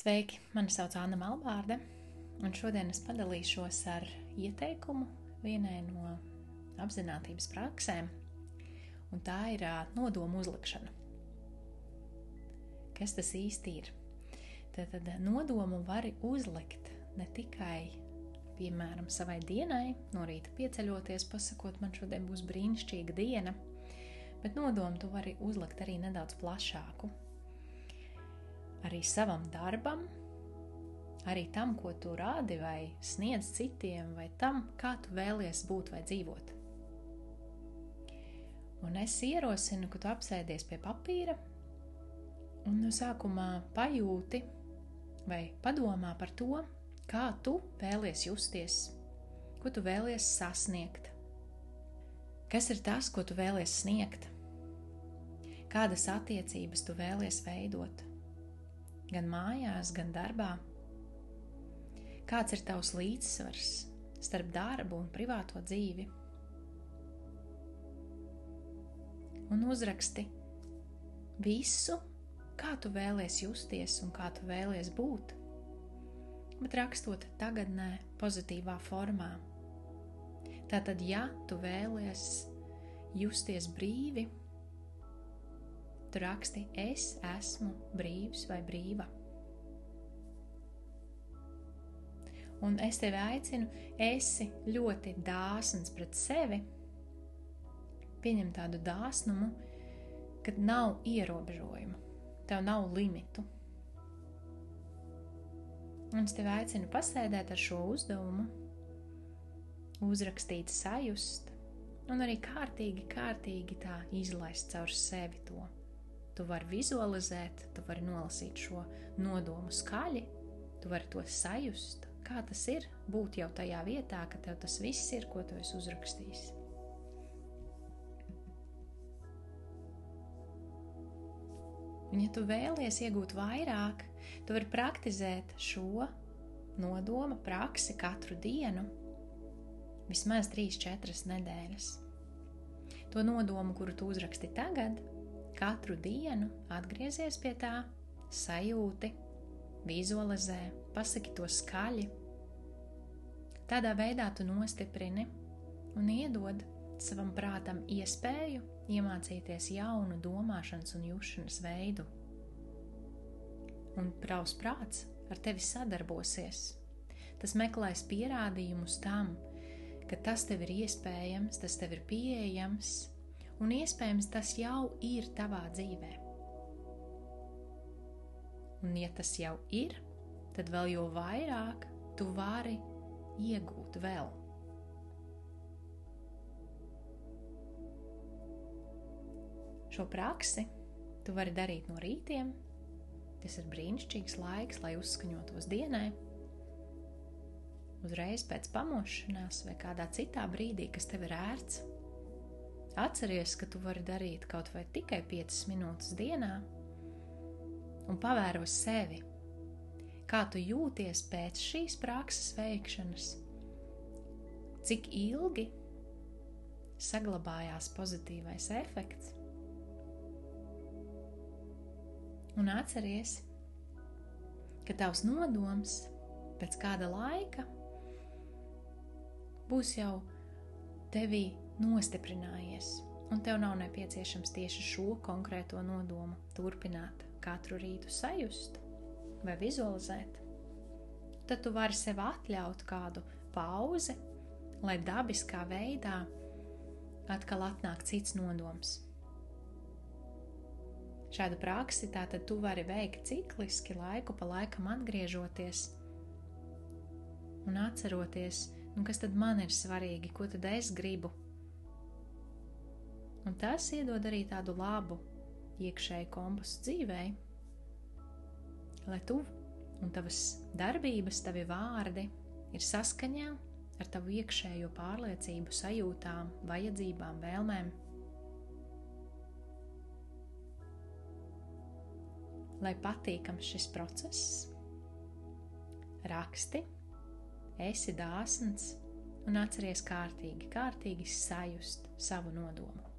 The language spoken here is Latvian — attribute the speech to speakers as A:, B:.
A: Sveiki, mani sauc Anna Malbārde, un šodien es padalīšos ar ieteikumu vienai no apziņotības praksēm, un tā ir nodomu uzlikšana. Kas tas īsti ir? Tad, tad nodomu var uzlikt ne tikai, piemēram, savai dienai, no rīta pieceļoties, pasakot, man šodien būs brīnišķīga diena, bet nodomu tu vari uzlikt arī nedaudz plašāku arī savam darbam, arī tam, ko tu rādi vai sniedz citiem, vai tam, kā tu vēlies būt vai dzīvot. Un es ierosinu, ka tu apsēdies pie papīra un no sākumā pajūti vai padomā par to, kā tu vēlies justies, ko tu vēlies sasniegt, kas ir tas, ko tu vēlies sniegt, kādas attiecības tu vēlies veidot gan mājās, gan darbā? Kāds ir tavs līdzsvars starp darbu un privāto dzīvi? Un uzraksti visu, kā tu vēlies justies un kā tu vēlies būt, bet rakstot tagadnē, pozitīvā formā. Tātad, ja tu vēlies justies brīvi, tu raksti, es esmu brīvs vai brīva. Un es tevi aicinu, esi ļoti dāsns pret sevi. Pieņem tādu dāsnumu, kad nav ierobežojumu, tev nav limitu. Un es tevi aicinu pasēdēt ar šo uzdevumu, uzrakstīt, sajust, un arī kārtīgi, kārtīgi tā izlaist caur sevi to. Tu vari vizualizēt, tu vari nolasīt šo nodomu skaļi, tu vari to sajust, kā tas ir būt jau tajā vietā, ka tev tas viss ir, ko tu esi uzrakstījis. Un, ja tu vēlies iegūt vairāk, tu vari praktizēt šo nodoma praksi katru dienu, vismaz 3-4 nedēļas. To nodomu, kuru tu uzraksti tagad, Katru dienu atgriezies pie tā, sajūti, vizualizē, pasaki to skaļi. Tādā veidā tu nostiprini un iedod savam prātam iespēju iemācīties jaunu domāšanas un jūšanas veidu. Un praus prāts ar tevi sadarbosies. Tas meklēs pierādījumus tam, ka tas tev ir iespējams, tas tev ir pieejams, un iespējams tas jau ir tavā dzīvē. Un, ja tas jau ir, tad vēl jo vairāk tu vari iegūt vēl. Šo praksi tu vari darīt no rītiem. Tas ir brīnišķīgs laiks, lai uzskaņotos dienai. Uzreiz pēc pamošanās vai kādā citā brīdī, kas tev ir ērts, Atceries, ka tu vari darīt kaut vai tikai 5 minūtes dienā, un pavēro sevi, kā tu jūties pēc šīs prakses veikšanas, cik ilgi saglabājās pozitīvais efekts. Un atceries, ka tavs nodoms pēc kāda laika būs jau tevī nostiprinājies, un tev nav nepieciešams tieši šo konkrēto nodomu turpināt katru rītu sajust vai vizualizēt, tad tu vari sev atļaut kādu pauzi, lai dabiskā veidā atkal atnāk cits nodoms. Šādu praksi tātad tu vari veikt cikliski, laiku pa laikam atgriežoties un atceroties, nu kas tad man ir svarīgi, ko tad es gribu Un tas iedod arī tādu labu iekšēju kompasu dzīvē, lai tu un tavas darbības, tavi vārdi ir saskaņā ar tavu iekšējo pārliecību, sajūtām, vajadzībām, vēlmēm. Lai patīkams šis process, raksti, esi dāsns un atceries kārtīgi, kārtīgi sajust savu nodomu.